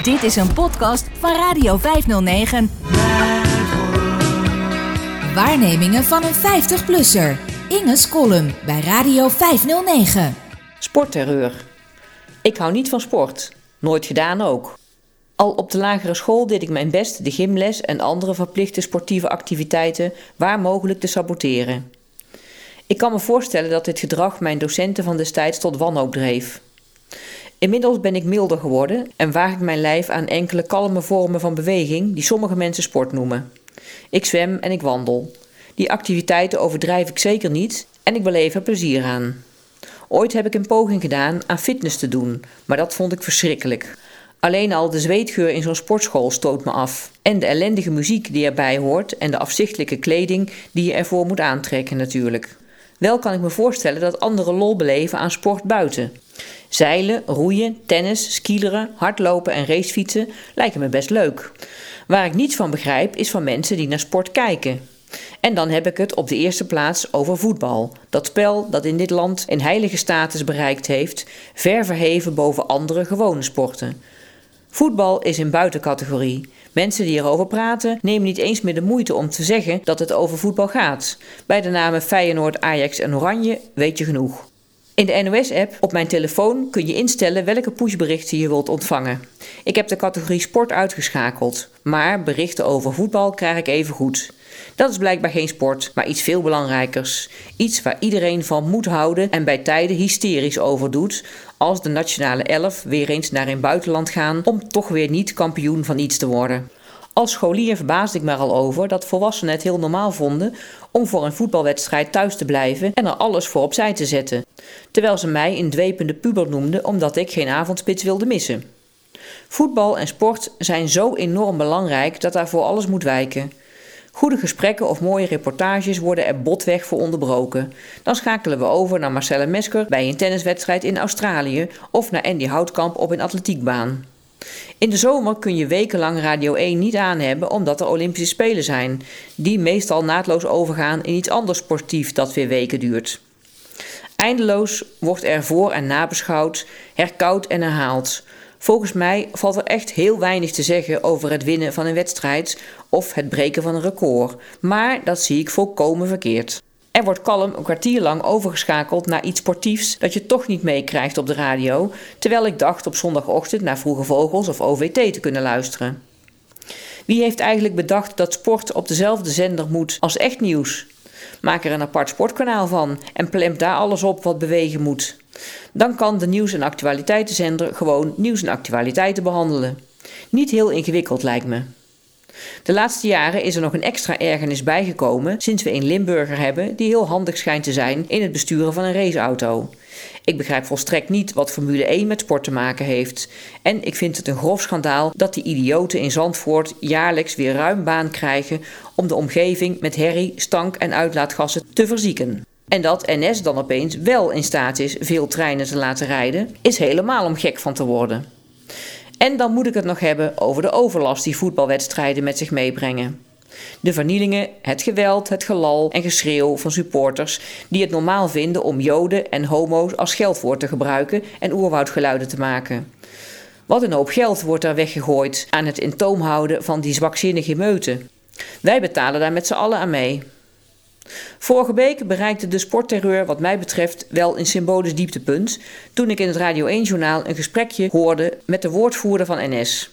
Dit is een podcast van Radio 509. Waarnemingen van een 50-plusser. Inge's column bij Radio 509. Sportterreur. Ik hou niet van sport. Nooit gedaan ook. Al op de lagere school deed ik mijn best de gymles en andere verplichte sportieve activiteiten waar mogelijk te saboteren. Ik kan me voorstellen dat dit gedrag mijn docenten van destijds tot wanhoop dreef. Inmiddels ben ik milder geworden en waag ik mijn lijf aan enkele kalme vormen van beweging die sommige mensen sport noemen. Ik zwem en ik wandel. Die activiteiten overdrijf ik zeker niet en ik beleef er plezier aan. Ooit heb ik een poging gedaan aan fitness te doen, maar dat vond ik verschrikkelijk. Alleen al de zweetgeur in zo'n sportschool stoot me af. En de ellendige muziek die erbij hoort en de afzichtelijke kleding die je ervoor moet aantrekken natuurlijk. Wel kan ik me voorstellen dat anderen lol beleven aan sport buiten. Zeilen, roeien, tennis, skileren, hardlopen en racefietsen lijken me best leuk. Waar ik niets van begrijp is van mensen die naar sport kijken. En dan heb ik het op de eerste plaats over voetbal. Dat spel dat in dit land een heilige status bereikt heeft, ver verheven boven andere gewone sporten. Voetbal is een buitencategorie. Mensen die erover praten nemen niet eens meer de moeite om te zeggen dat het over voetbal gaat. Bij de namen Feyenoord, Ajax en Oranje weet je genoeg. In de NOS-app op mijn telefoon kun je instellen welke pushberichten je wilt ontvangen. Ik heb de categorie sport uitgeschakeld, maar berichten over voetbal krijg ik even goed. Dat is blijkbaar geen sport, maar iets veel belangrijkers. Iets waar iedereen van moet houden en bij tijden hysterisch over doet, als de nationale elf weer eens naar een buitenland gaan om toch weer niet kampioen van iets te worden. Als scholier verbaasde ik me al over dat volwassenen het heel normaal vonden om voor een voetbalwedstrijd thuis te blijven en er alles voor opzij te zetten, terwijl ze mij een dwepende puber noemden omdat ik geen avondspits wilde missen. Voetbal en sport zijn zo enorm belangrijk dat daarvoor alles moet wijken. Goede gesprekken of mooie reportages worden er botweg voor onderbroken. Dan schakelen we over naar Marcelle Mesker bij een tenniswedstrijd in Australië of naar Andy Houtkamp op een atletiekbaan. In de zomer kun je wekenlang Radio 1 niet aan hebben omdat er Olympische Spelen zijn, die meestal naadloos overgaan in iets anders sportief dat weer weken duurt. Eindeloos wordt er voor en nabeschouwd, herkoud en herhaald. Volgens mij valt er echt heel weinig te zeggen over het winnen van een wedstrijd of het breken van een record, maar dat zie ik volkomen verkeerd. Er wordt kalm een kwartier lang overgeschakeld naar iets sportiefs dat je toch niet meekrijgt op de radio, terwijl ik dacht op zondagochtend naar Vroege Vogels of OVT te kunnen luisteren. Wie heeft eigenlijk bedacht dat sport op dezelfde zender moet als echt nieuws? Maak er een apart sportkanaal van en plemp daar alles op wat bewegen moet. Dan kan de nieuws- en actualiteitenzender gewoon nieuws en actualiteiten behandelen. Niet heel ingewikkeld lijkt me. De laatste jaren is er nog een extra ergernis bijgekomen sinds we een Limburger hebben die heel handig schijnt te zijn in het besturen van een raceauto. Ik begrijp volstrekt niet wat Formule 1 met sport te maken heeft. En ik vind het een grof schandaal dat die idioten in Zandvoort jaarlijks weer ruim baan krijgen om de omgeving met herrie, stank en uitlaatgassen te verzieken. En dat NS dan opeens wel in staat is veel treinen te laten rijden, is helemaal om gek van te worden. En dan moet ik het nog hebben over de overlast die voetbalwedstrijden met zich meebrengen. De vernielingen, het geweld, het gelal en geschreeuw van supporters die het normaal vinden om joden en homo's als geldwoord te gebruiken en oerwoudgeluiden te maken. Wat een hoop geld wordt daar weggegooid aan het in toom houden van die zwakzinnige meuten. Wij betalen daar met z'n allen aan mee. Vorige week bereikte de sportterreur wat mij betreft wel een symbolisch dieptepunt toen ik in het Radio 1-journaal een gesprekje hoorde met de woordvoerder van NS.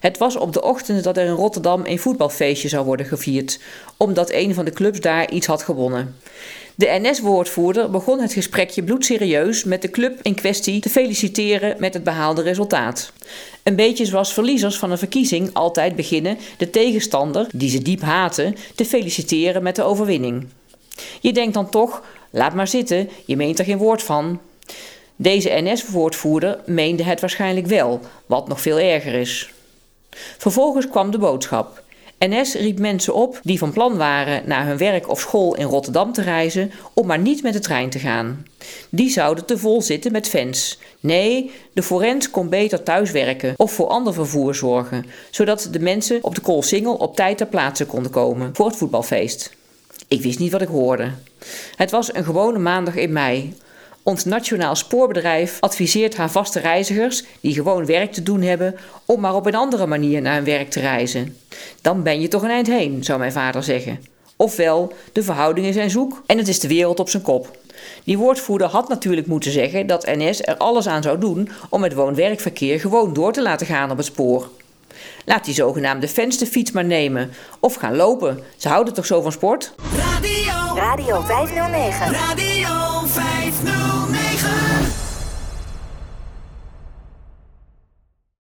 Het was op de ochtend dat er in Rotterdam een voetbalfeestje zou worden gevierd, omdat een van de clubs daar iets had gewonnen. De NS-woordvoerder begon het gesprekje bloedserieus met de club in kwestie te feliciteren met het behaalde resultaat. Een beetje zoals verliezers van een verkiezing altijd beginnen de tegenstander, die ze diep haten, te feliciteren met de overwinning. Je denkt dan toch, laat maar zitten, je meent er geen woord van. Deze NS-woordvoerder meende het waarschijnlijk wel, wat nog veel erger is. Vervolgens kwam de boodschap. NS riep mensen op die van plan waren naar hun werk of school in Rotterdam te reizen om maar niet met de trein te gaan. Die zouden te vol zitten met fans. Nee, de forens kon beter thuiswerken of voor ander vervoer zorgen, zodat de mensen op de Koolsingel op tijd ter plaatse konden komen voor het voetbalfeest. Ik wist niet wat ik hoorde. Het was een gewone maandag in mei. Ons Nationaal Spoorbedrijf adviseert haar vaste reizigers, die gewoon werk te doen hebben, om maar op een andere manier naar hun werk te reizen. Dan ben je toch een eind heen, zou mijn vader zeggen. Ofwel, de verhoudingen zijn zoek en het is de wereld op zijn kop. Die woordvoerder had natuurlijk moeten zeggen dat NS er alles aan zou doen om het woon-werkverkeer gewoon door te laten gaan op het spoor. Laat die zogenaamde vensterfiets maar nemen. Of gaan lopen. Ze houden toch zo van sport? Radio, Radio 509. Radio 509. snow.